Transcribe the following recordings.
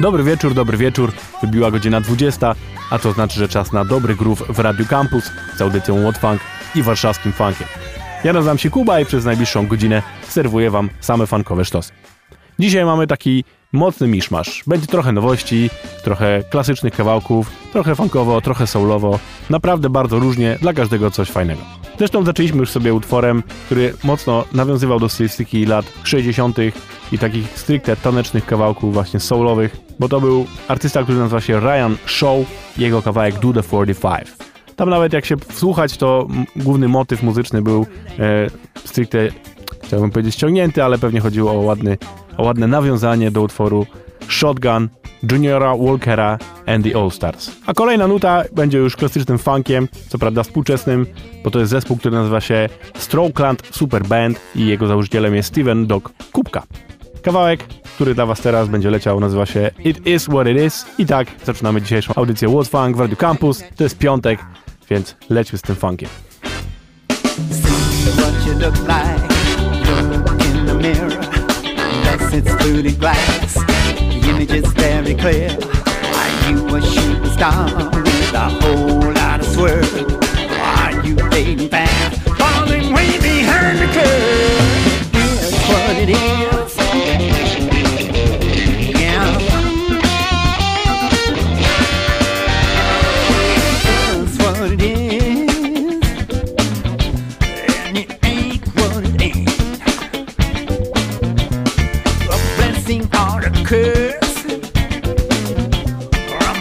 Dobry wieczór, dobry wieczór. Wybiła godzina 20, a to znaczy, że czas na dobry groove w Radiu Campus z audycją What Funk i warszawskim funkiem. Ja nazywam się Kuba i przez najbliższą godzinę serwuję Wam same funkowe sztosy. Dzisiaj mamy taki mocny miszmasz. Będzie trochę nowości, trochę klasycznych kawałków, trochę funkowo, trochę soulowo. Naprawdę bardzo różnie, dla każdego coś fajnego. Zresztą zaczęliśmy już sobie utworem, który mocno nawiązywał do stylistyki lat 60. i takich stricte tanecznych kawałków właśnie soulowych, bo to był artysta, który nazywa się Ryan Shaw, jego kawałek Do The 45. Tam nawet jak się wsłuchać, to główny motyw muzyczny był e, stricte, chciałbym powiedzieć ściągnięty, ale pewnie chodziło o, ładny, o ładne nawiązanie do utworu Shotgun Juniora Walkera and the All Stars. A kolejna nuta będzie już klasycznym funkiem, co prawda współczesnym, bo to jest zespół, który nazywa się Strokeland Super Band i jego założycielem jest Steven Dog Kubka. Kawałek, który dla Was teraz będzie leciał, nazywa się It Is What It Is. I tak zaczynamy dzisiejszą audycję What Funk w Radio Campus. To jest piątek, więc lećmy z tym funkiem. Falling way behind the curve? What it is.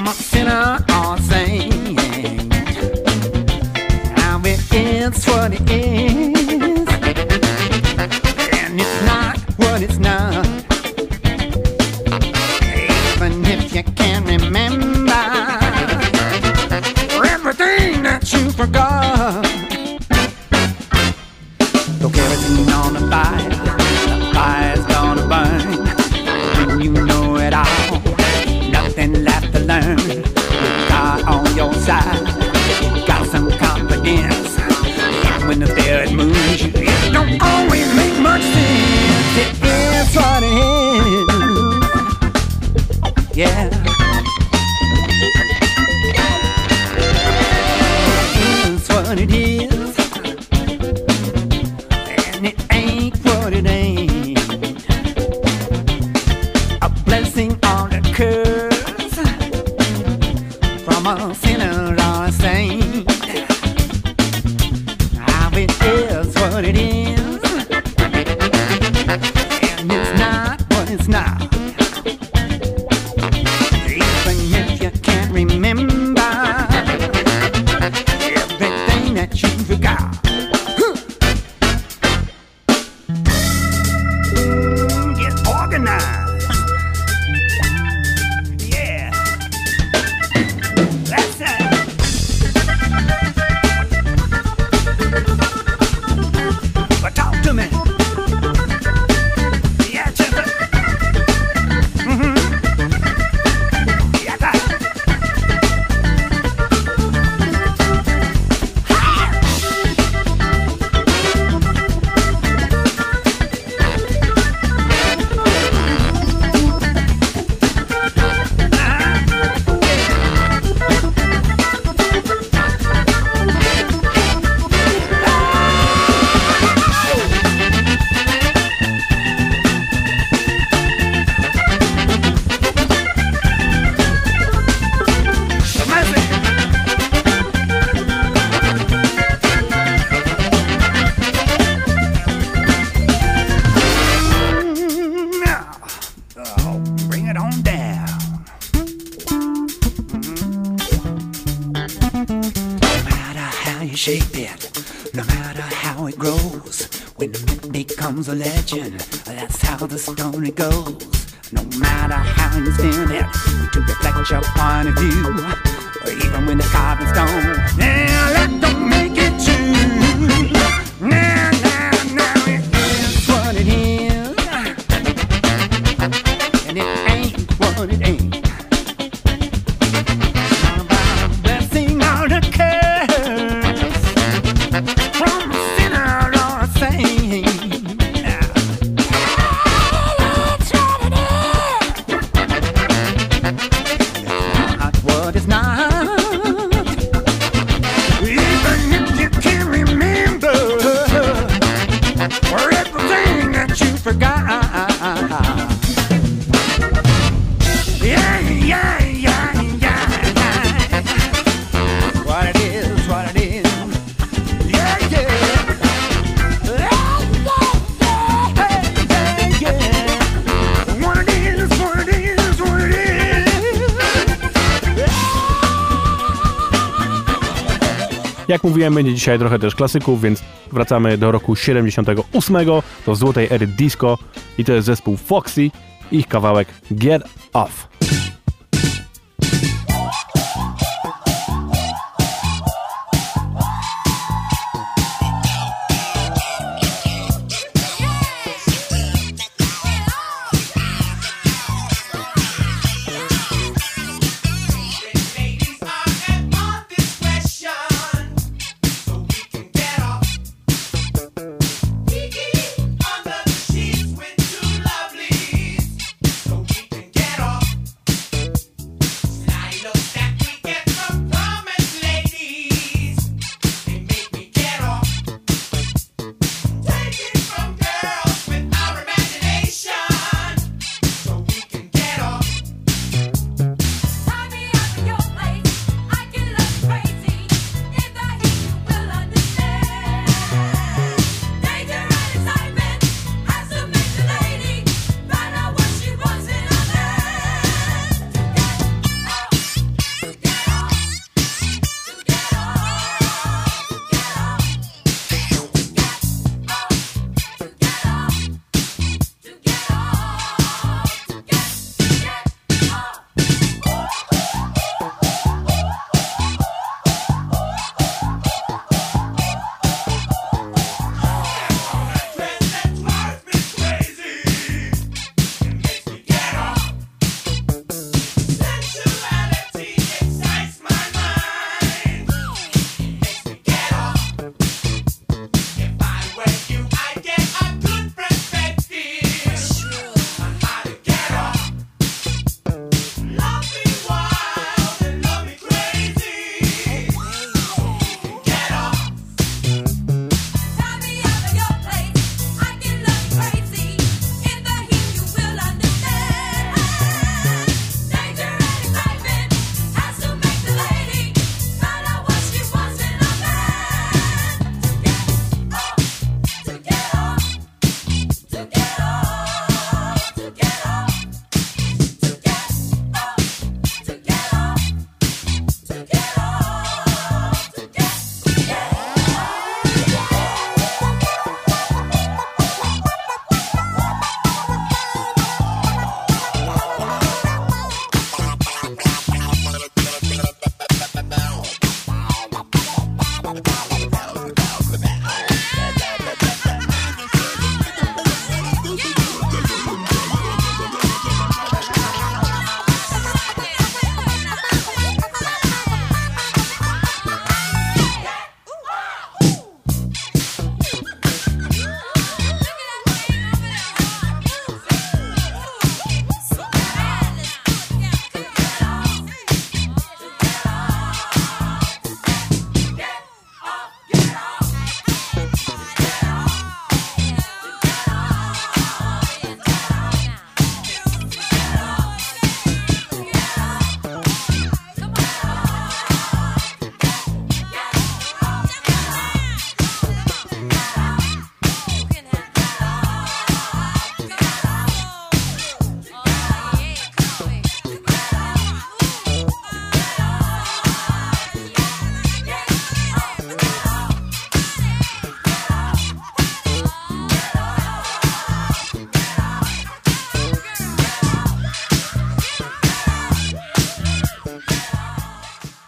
A sinner or saint. What it is. Your point of view, Jak mówiłem, będzie dzisiaj trochę też klasyków, więc wracamy do roku 78, do złotej ery disco i to jest zespół Foxy ich kawałek Get Off.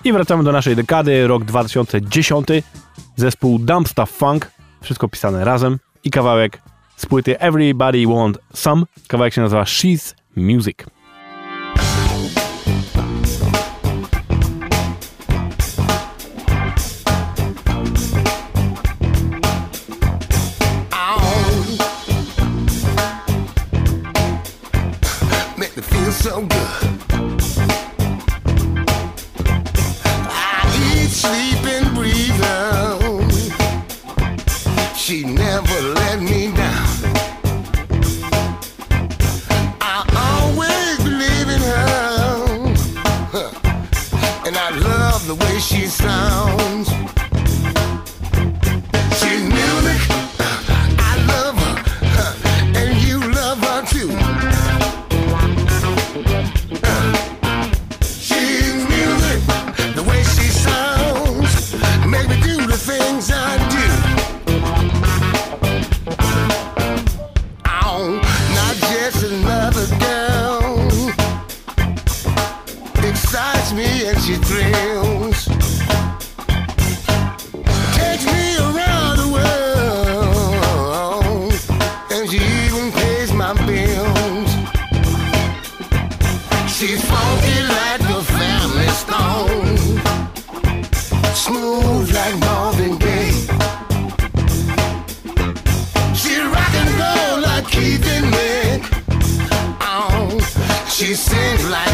I wracamy do naszej dekady, rok 2010. Zespół Dumpstuff Funk, wszystko pisane razem. I kawałek z płyty Everybody Want Some. Kawałek się nazywa She's Music. It seems like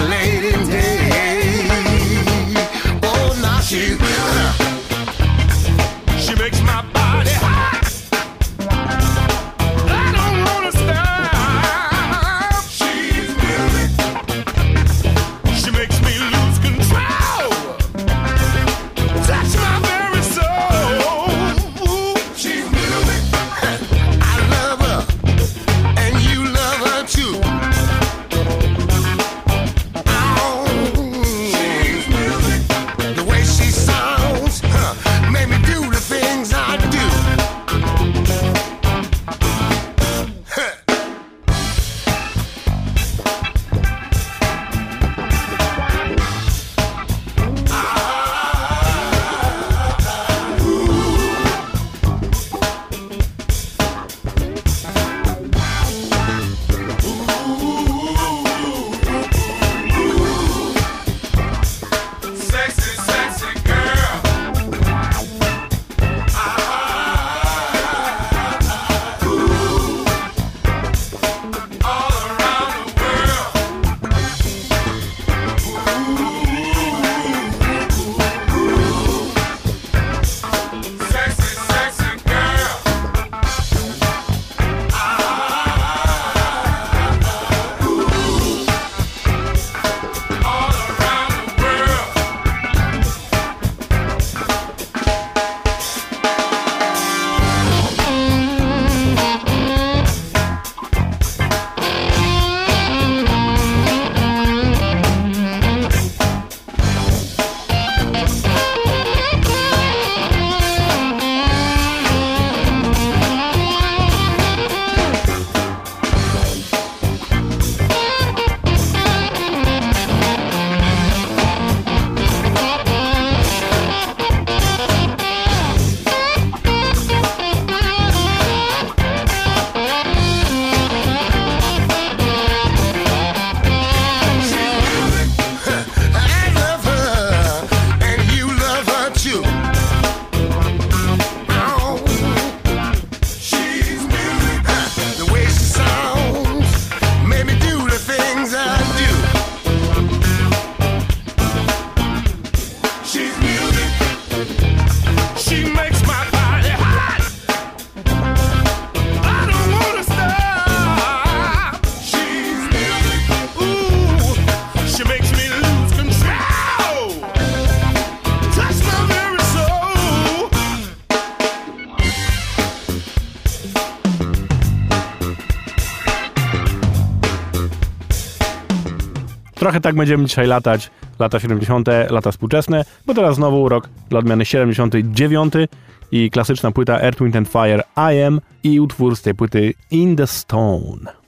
trochę tak będziemy dzisiaj latać. Lata 70., lata współczesne, bo teraz znowu rok dla odmiany 79 i klasyczna płyta Earth, Wind and Fire I Am i utwór z tej płyty In the Stone.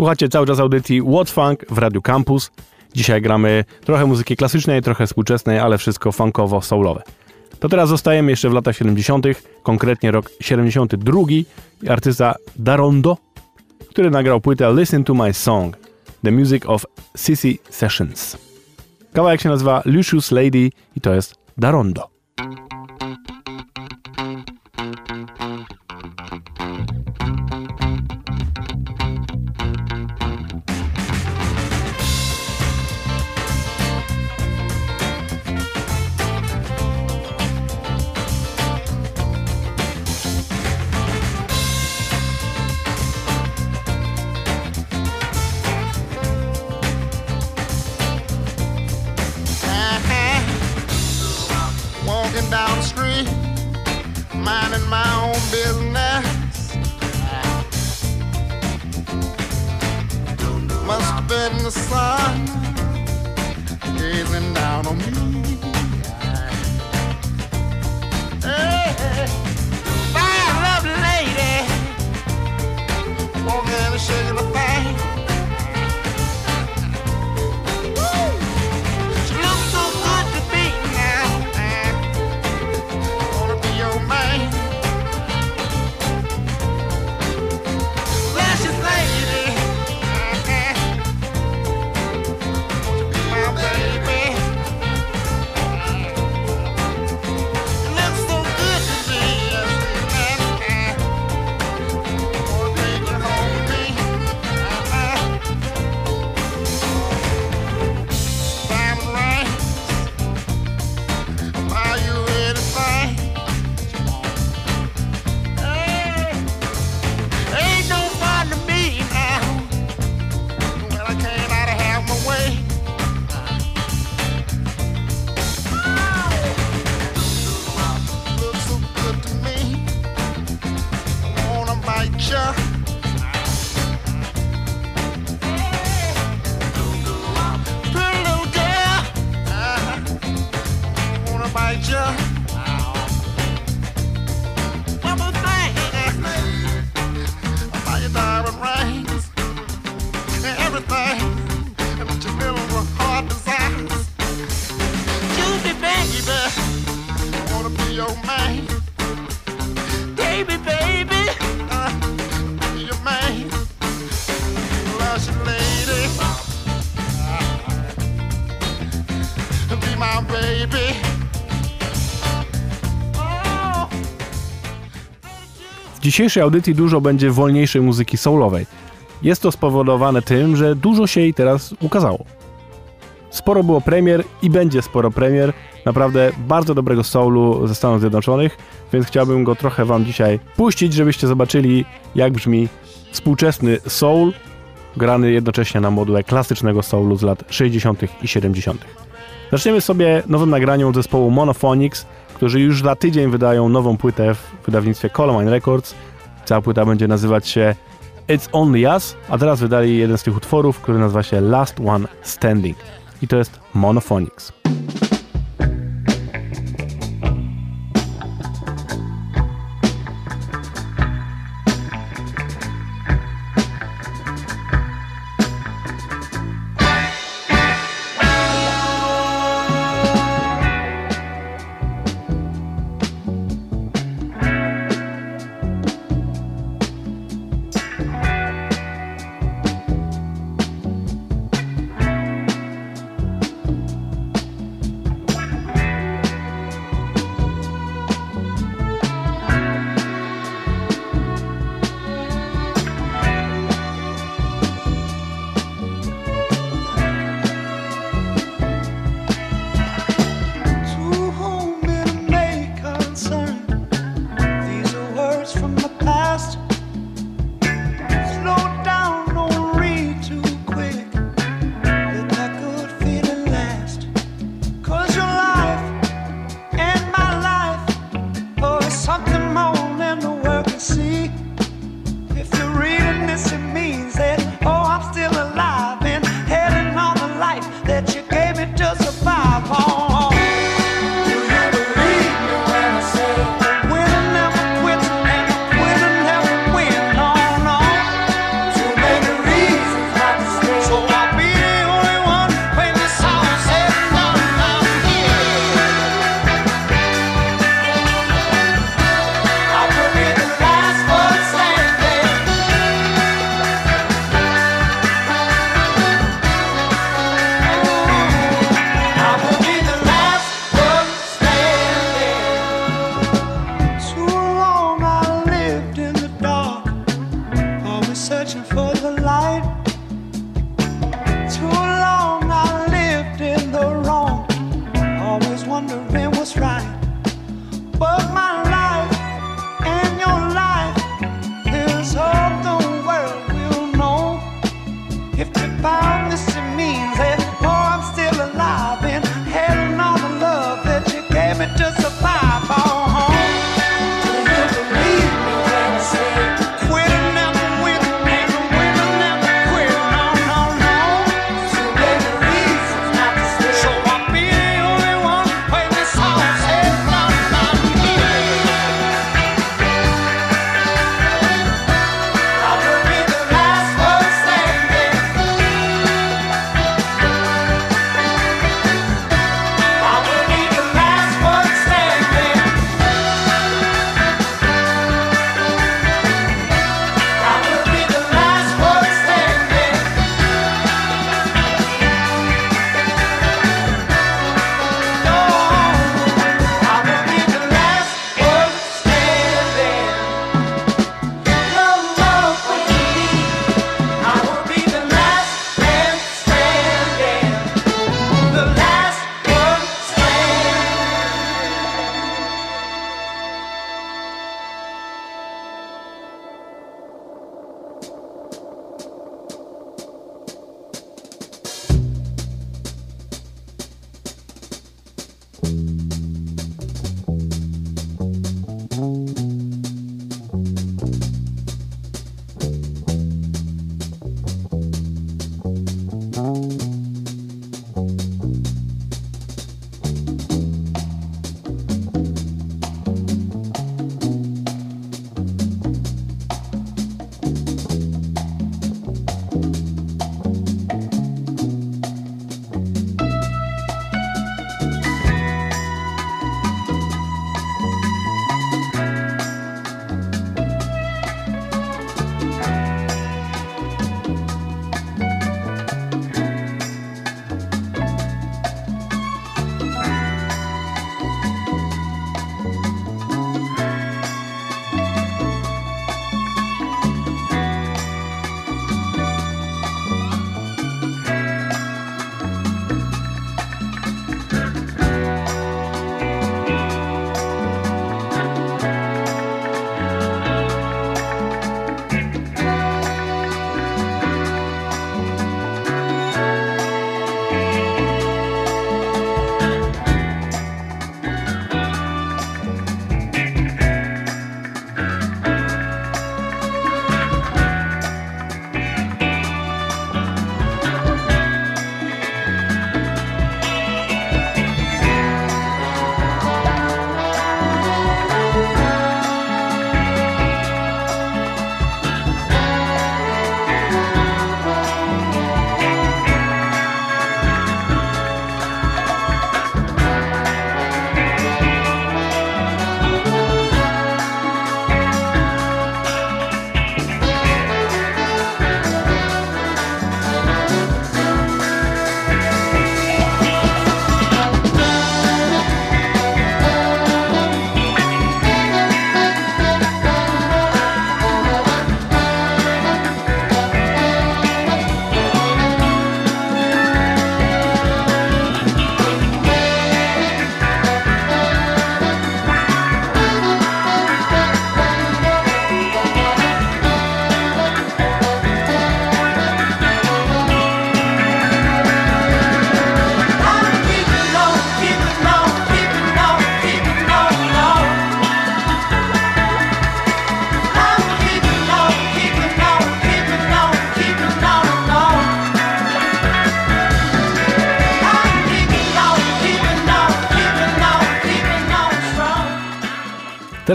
Słuchacie cały czas audycji What Funk w Radiu Campus. Dzisiaj gramy trochę muzyki klasycznej, trochę współczesnej, ale wszystko funkowo-soulowe. To teraz zostajemy jeszcze w latach 70., konkretnie rok 72 i artysta Darondo, który nagrał płytę Listen to My Song, The Music of Sissy Sessions. Kawałek się nazywa Lucius Lady i to jest Darondo. Dzisiejszej audycji dużo będzie wolniejszej muzyki soulowej. Jest to spowodowane tym, że dużo się jej teraz ukazało. Sporo było premier i będzie sporo premier. Naprawdę bardzo dobrego soulu ze Stanów Zjednoczonych, więc chciałbym go trochę wam dzisiaj puścić, żebyście zobaczyli jak brzmi współczesny soul, grany jednocześnie na modułę klasycznego soulu z lat 60. i 70. Zaczniemy sobie nowym nagraniem zespołu Monophonics, którzy już za tydzień wydają nową płytę w wydawnictwie Colomine Records. Cała płyta będzie nazywać się It's Only Us, a teraz wydali jeden z tych utworów, który nazywa się Last One Standing. I to jest Monophonics.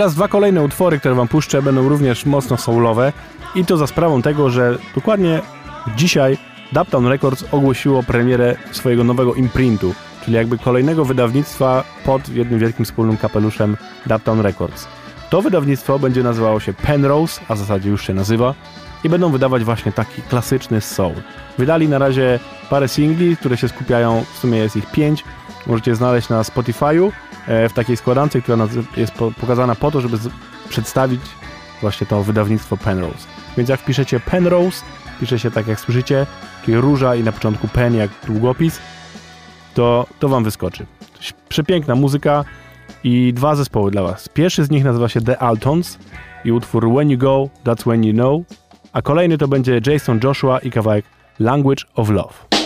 Teraz dwa kolejne utwory, które wam puszczę, będą również mocno soulowe i to za sprawą tego, że dokładnie dzisiaj Daptown Records ogłosiło premierę swojego nowego imprintu, czyli jakby kolejnego wydawnictwa pod jednym wielkim wspólnym kapeluszem Daptown Records. To wydawnictwo będzie nazywało się Penrose, a w zasadzie już się nazywa, i będą wydawać właśnie taki klasyczny soul. Wydali na razie parę singli, które się skupiają, w sumie jest ich pięć, możecie znaleźć na Spotify'u e, w takiej składance, która jest po, pokazana po to, żeby przedstawić właśnie to wydawnictwo Penrose. Więc jak wpiszecie Penrose, pisze się tak jak słyszycie, czyli róża i na początku pen jak długopis, to, to wam wyskoczy. Przepiękna muzyka i dwa zespoły dla was. Pierwszy z nich nazywa się The Altons i utwór When You Go, That's When You Know, a kolejny to będzie Jason Joshua i kawałek Language of Love.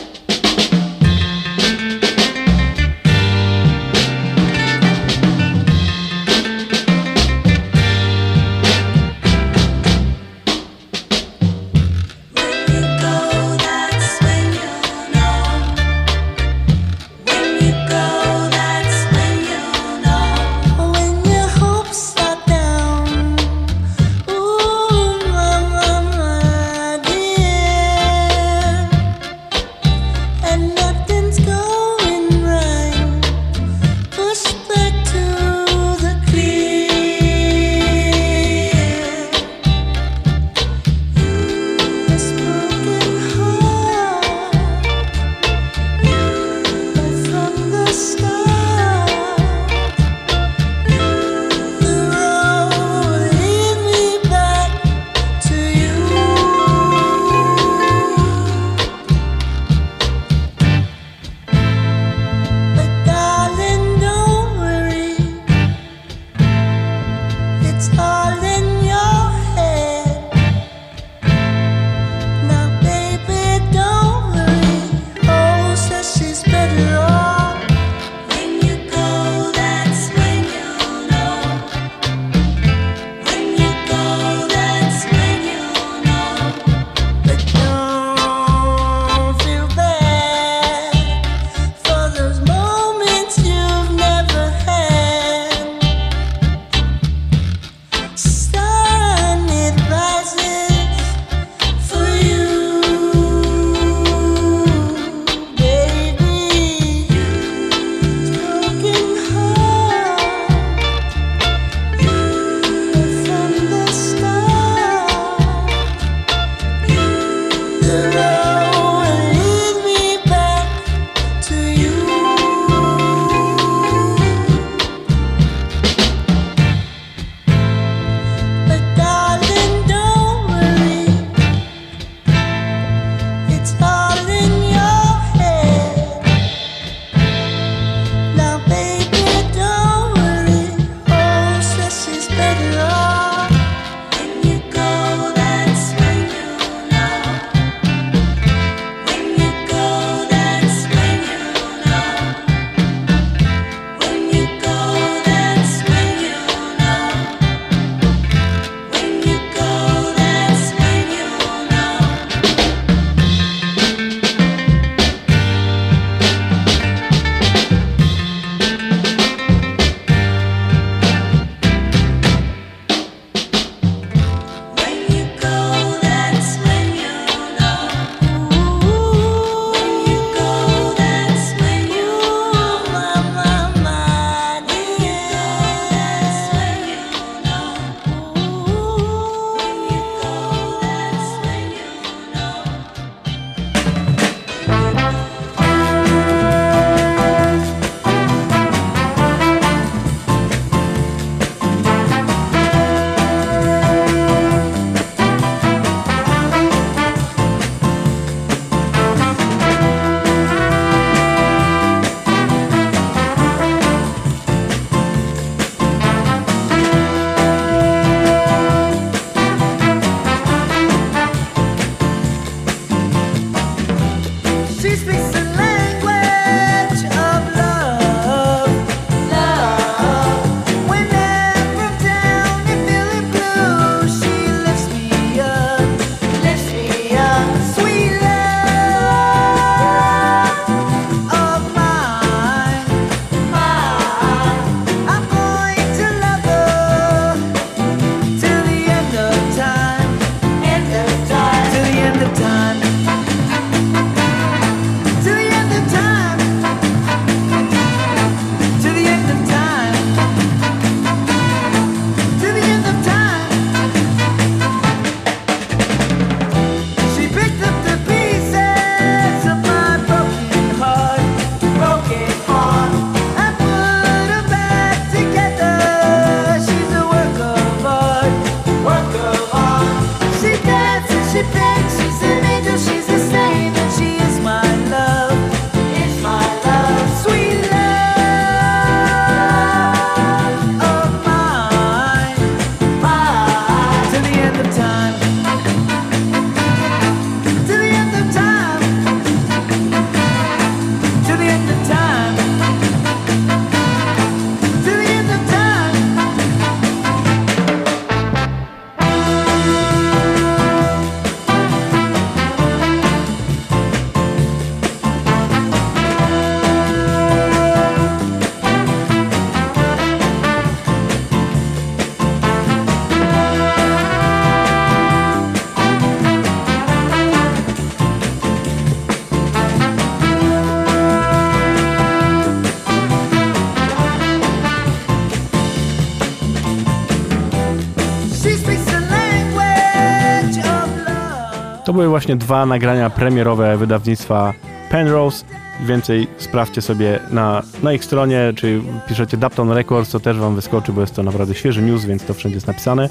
Były właśnie dwa nagrania premierowe wydawnictwa Penrose. Więcej sprawdźcie sobie na, na ich stronie, czy piszecie Dapton Records, to też wam wyskoczy, bo jest to naprawdę świeży news, więc to wszędzie jest napisane.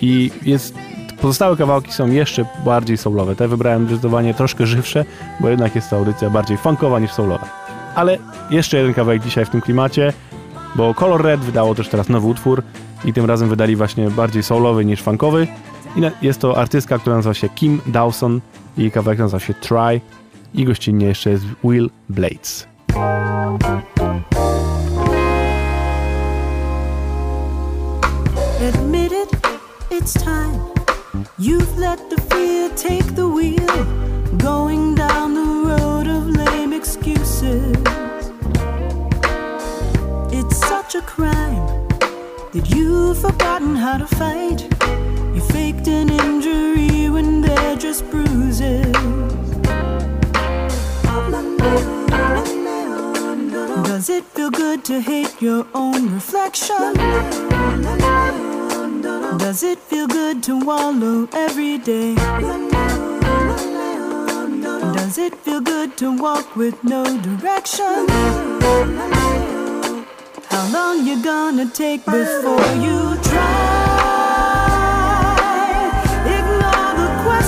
I jest, pozostałe kawałki są jeszcze bardziej soulowe. Te wybrałem zdecydowanie troszkę żywsze, bo jednak jest to audycja bardziej funkowa niż soulowa. Ale jeszcze jeden kawałek dzisiaj w tym klimacie, bo Color Red wydało też teraz nowy utwór i tym razem wydali właśnie bardziej soulowy niż funkowy. Jest to artystka, która nazywa się Kim Dawson i kawałek nazywa się Try i gościnnie jeszcze jest Will Blades. Admit it, it's time. You've let the fear take the wheel, going down the road of lame excuses. It's such a crime that you've forgotten how to fight. You faked an injury when they're just bruises. Does it feel good to hate your own reflection? Does it feel good to wallow every day? Does it feel good to walk with no direction? How long you gonna take before you try?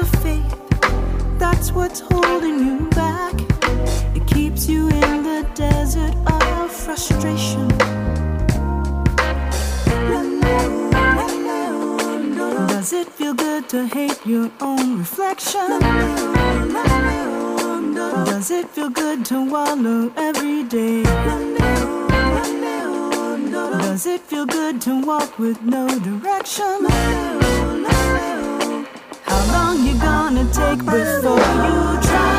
of faith, that's what's holding you back. It keeps you in the desert of frustration. Does it feel good to hate your own reflection? Does it feel good to wallow every day? Does it feel good to walk with no direction? How long you gonna take before you try?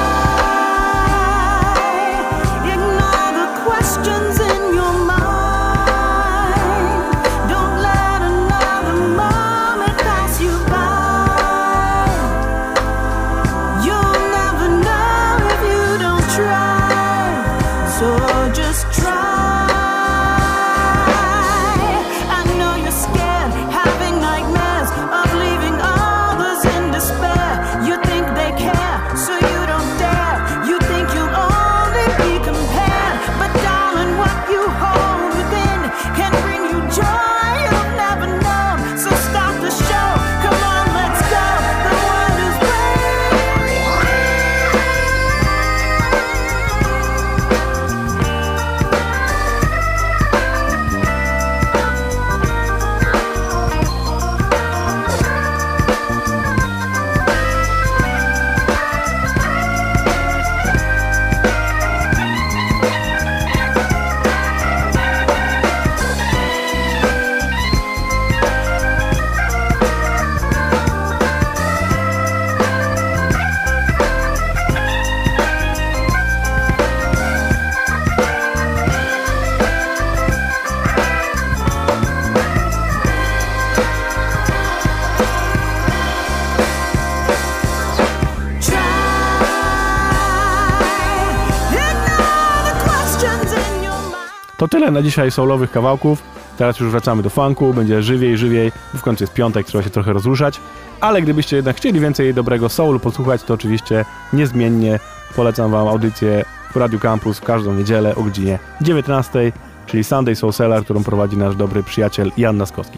To tyle na dzisiaj soulowych kawałków. Teraz już wracamy do funku, będzie żywiej, żywiej, bo w końcu jest piątek, trzeba się trochę rozruszać. Ale gdybyście jednak chcieli więcej dobrego soulu posłuchać, to oczywiście niezmiennie polecam Wam audycję w Radio Campus w każdą niedzielę o godzinie 19, czyli Sunday Soul Cellar, którą prowadzi nasz dobry przyjaciel Jan Naskowski.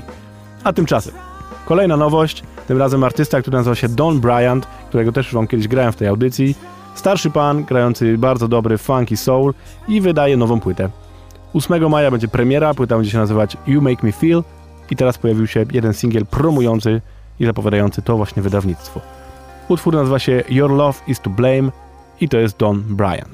A tymczasem kolejna nowość, tym razem artysta, który nazywa się Don Bryant, którego też Wam kiedyś grałem w tej audycji. Starszy pan, grający bardzo dobry funky soul i wydaje nową płytę. 8 maja będzie premiera, płyta będzie się nazywać You Make Me Feel i teraz pojawił się jeden singiel promujący i zapowiadający to właśnie wydawnictwo. Utwór nazywa się Your Love Is To Blame i to jest Don Bryant.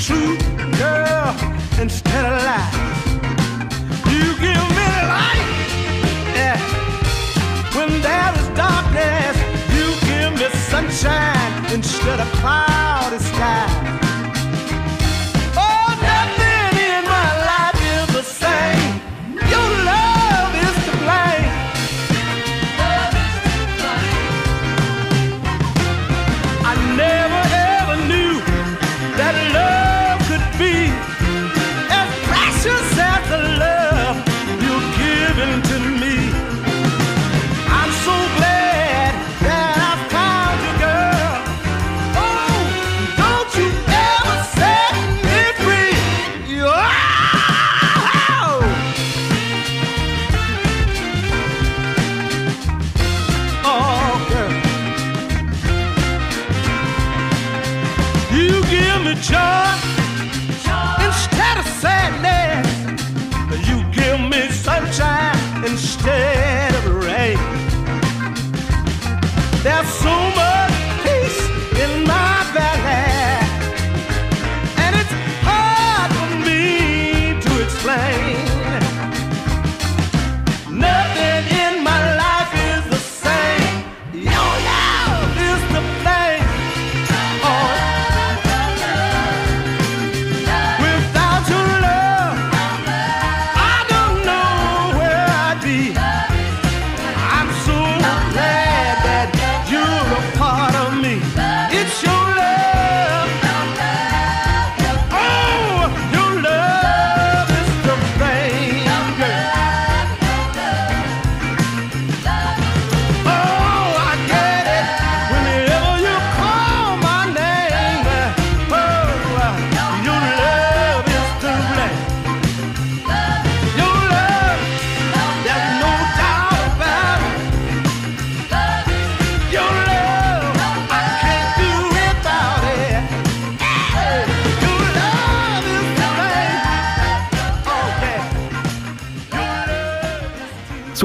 Truth, girl, instead of lies. You give me light, yeah. When there is darkness, you give me sunshine instead of cloudy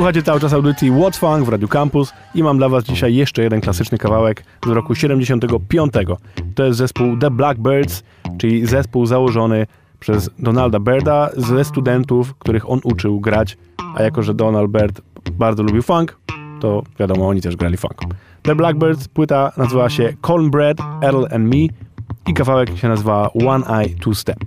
Słuchacie cały czas audycji What's Funk w Radio Campus i mam dla was dzisiaj jeszcze jeden klasyczny kawałek z roku 75. To jest zespół The Blackbirds, czyli zespół założony przez Donalda Birda ze studentów, których on uczył grać, a jako, że Donald Bird bardzo lubił funk, to wiadomo, oni też grali funk. The Blackbirds, płyta nazywa się Cornbread, Earl and Me i kawałek się nazywa One Eye Two Step.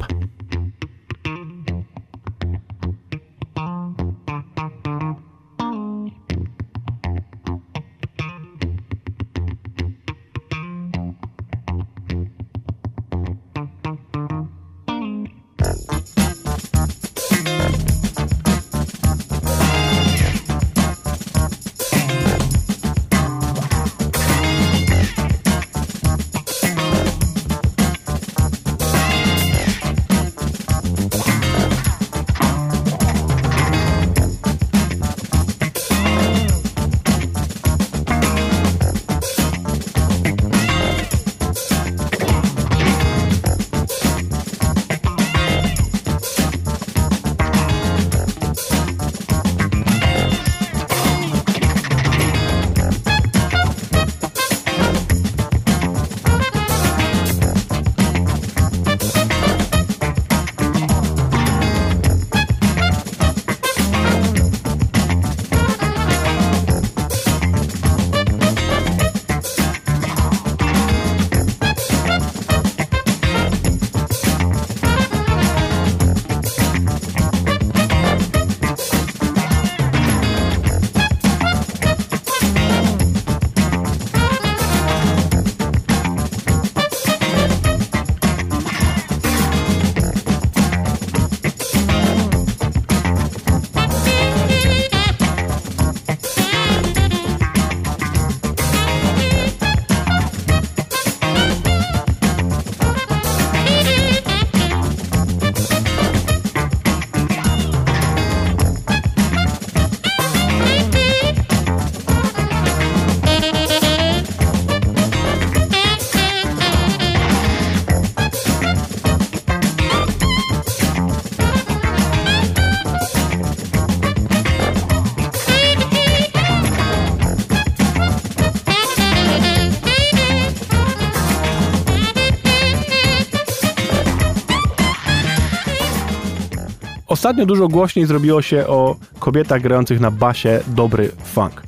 Ostatnio dużo głośniej zrobiło się o kobietach grających na basie dobry funk.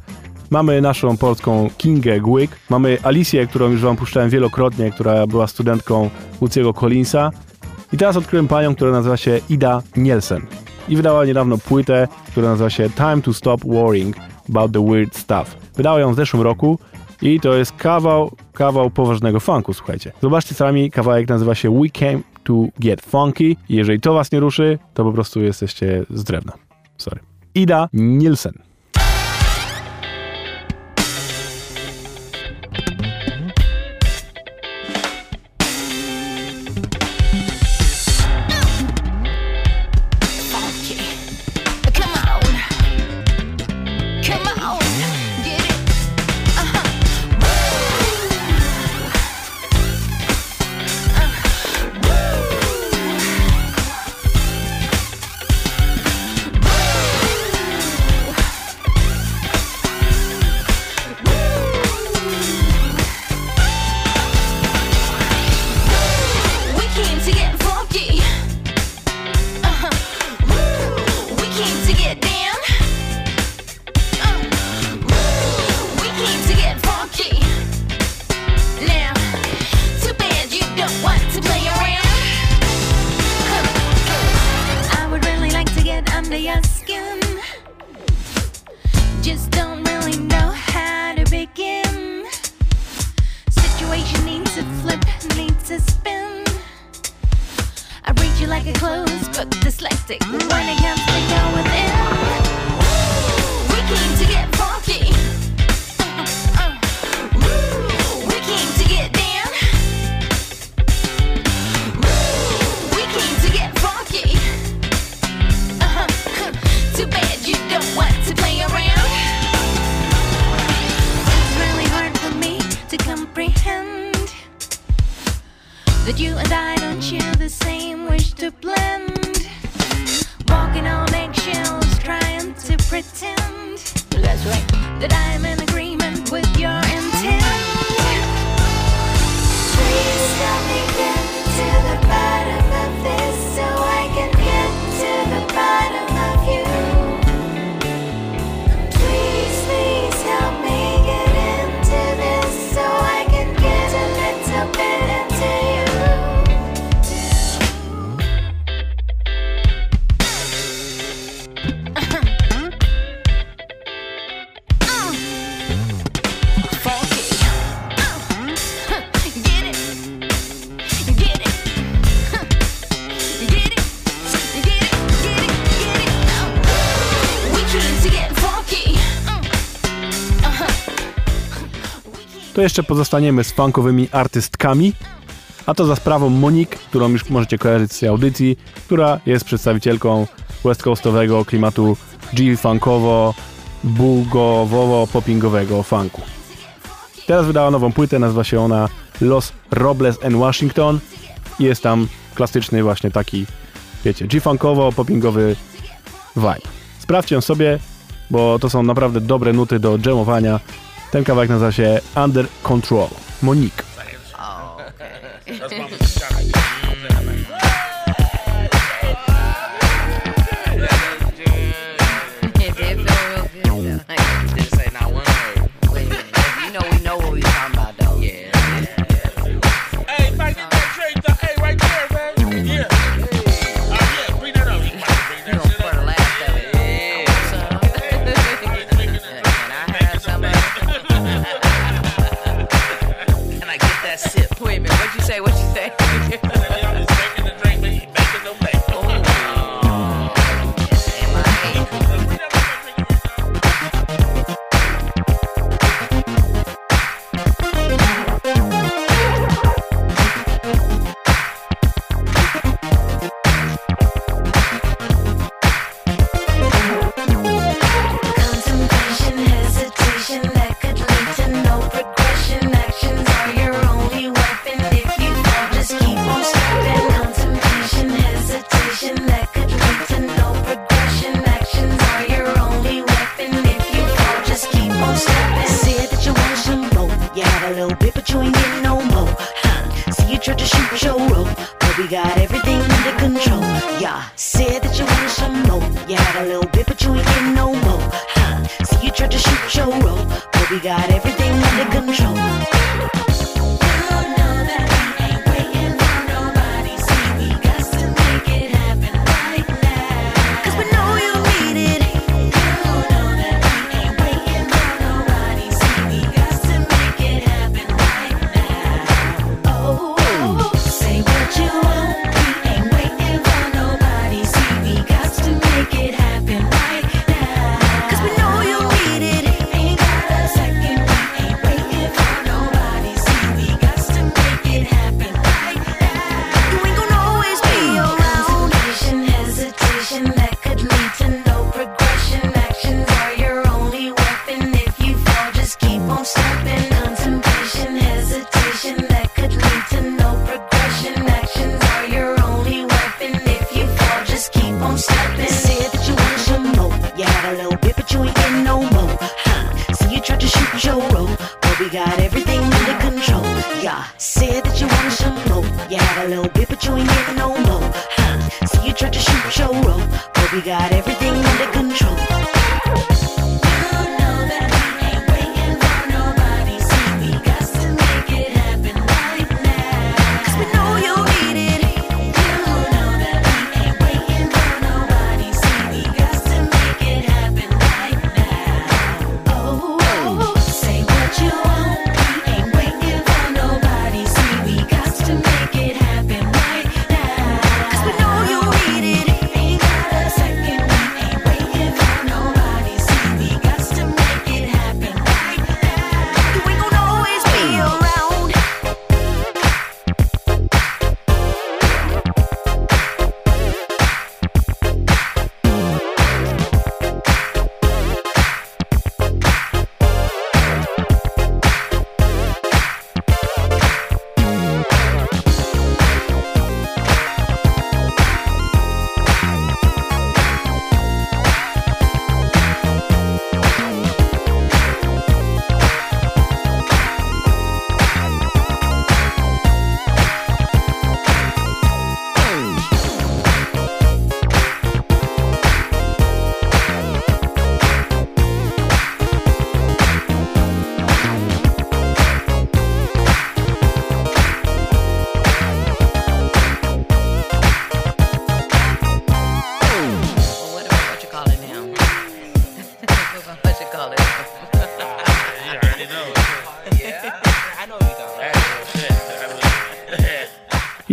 Mamy naszą polską Kingę Głyk, mamy Alicję, którą już wam puszczałem wielokrotnie, która była studentką Uciego Collinsa. I teraz odkryłem panią, która nazywa się Ida Nielsen. I wydała niedawno płytę, która nazywa się Time to Stop Worrying About the Weird Stuff. Wydała ją w zeszłym roku i to jest kawał, kawał poważnego funku, słuchajcie. Zobaczcie sami, kawałek nazywa się We Came to get funky. Jeżeli to was nie ruszy, to po prostu jesteście z drewna. Sorry. Ida Nielsen. to jeszcze pozostaniemy z funkowymi artystkami, a to za sprawą Monik, którą już możecie kojarzyć z tej audycji, która jest przedstawicielką west coastowego klimatu G-funkowo, bugowowo popingowego funku. Teraz wydała nową płytę, nazywa się ona Los Robles and Washington i jest tam klasyczny właśnie taki, wiecie, G-funkowo popingowy vibe. Sprawdźcie ją sobie, bo to są naprawdę dobre nuty do dżemowania ten kawałek nazywa się Under Control. Monique. Okay. say what you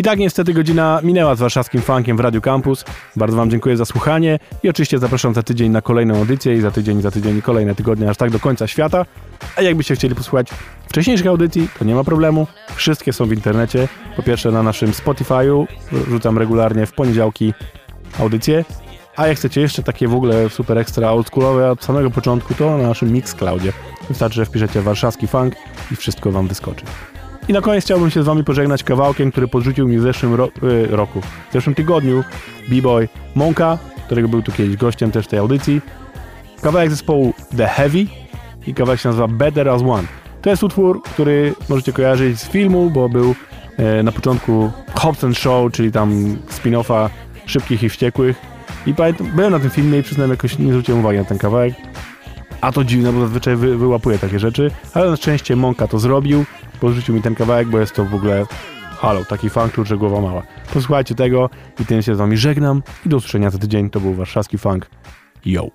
I tak niestety godzina minęła z warszawskim funkiem w Radio Campus. Bardzo Wam dziękuję za słuchanie i oczywiście zapraszam za tydzień na kolejną audycję i za tydzień, za tydzień i kolejne tygodnie, aż tak do końca świata. A jakbyście chcieli posłuchać wcześniejszych audycji, to nie ma problemu. Wszystkie są w internecie. Po pierwsze na naszym Spotify'u, rzucam regularnie w poniedziałki audycje. A jak chcecie jeszcze takie w ogóle super ekstra oldschoolowe od samego początku, to na naszym Mixcloudzie. Wystarczy, że wpiszecie warszawski funk i wszystko Wam wyskoczy. I na koniec chciałbym się z wami pożegnać kawałkiem, który podrzucił mi w zeszłym ro- y, roku, w zeszłym tygodniu B-Boy Monka, którego był tu kiedyś gościem też tej audycji. Kawałek zespołu The Heavy i kawałek się nazywa Better As One. To jest utwór, który możecie kojarzyć z filmu, bo był e, na początku Hobbs and Show, czyli tam spin-offa Szybkich i Wściekłych. I byłem na tym filmie i przyznam jakoś nie zwróciłem uwagi na ten kawałek. A to dziwne, bo zazwyczaj wy, wyłapuję takie rzeczy, ale na szczęście Monka to zrobił, porzucił mi ten kawałek, bo jest to w ogóle halo, taki funk, że głowa mała. Posłuchajcie tego i tym się z wami żegnam i do usłyszenia za tydzień. To był warszawski funk. Yo!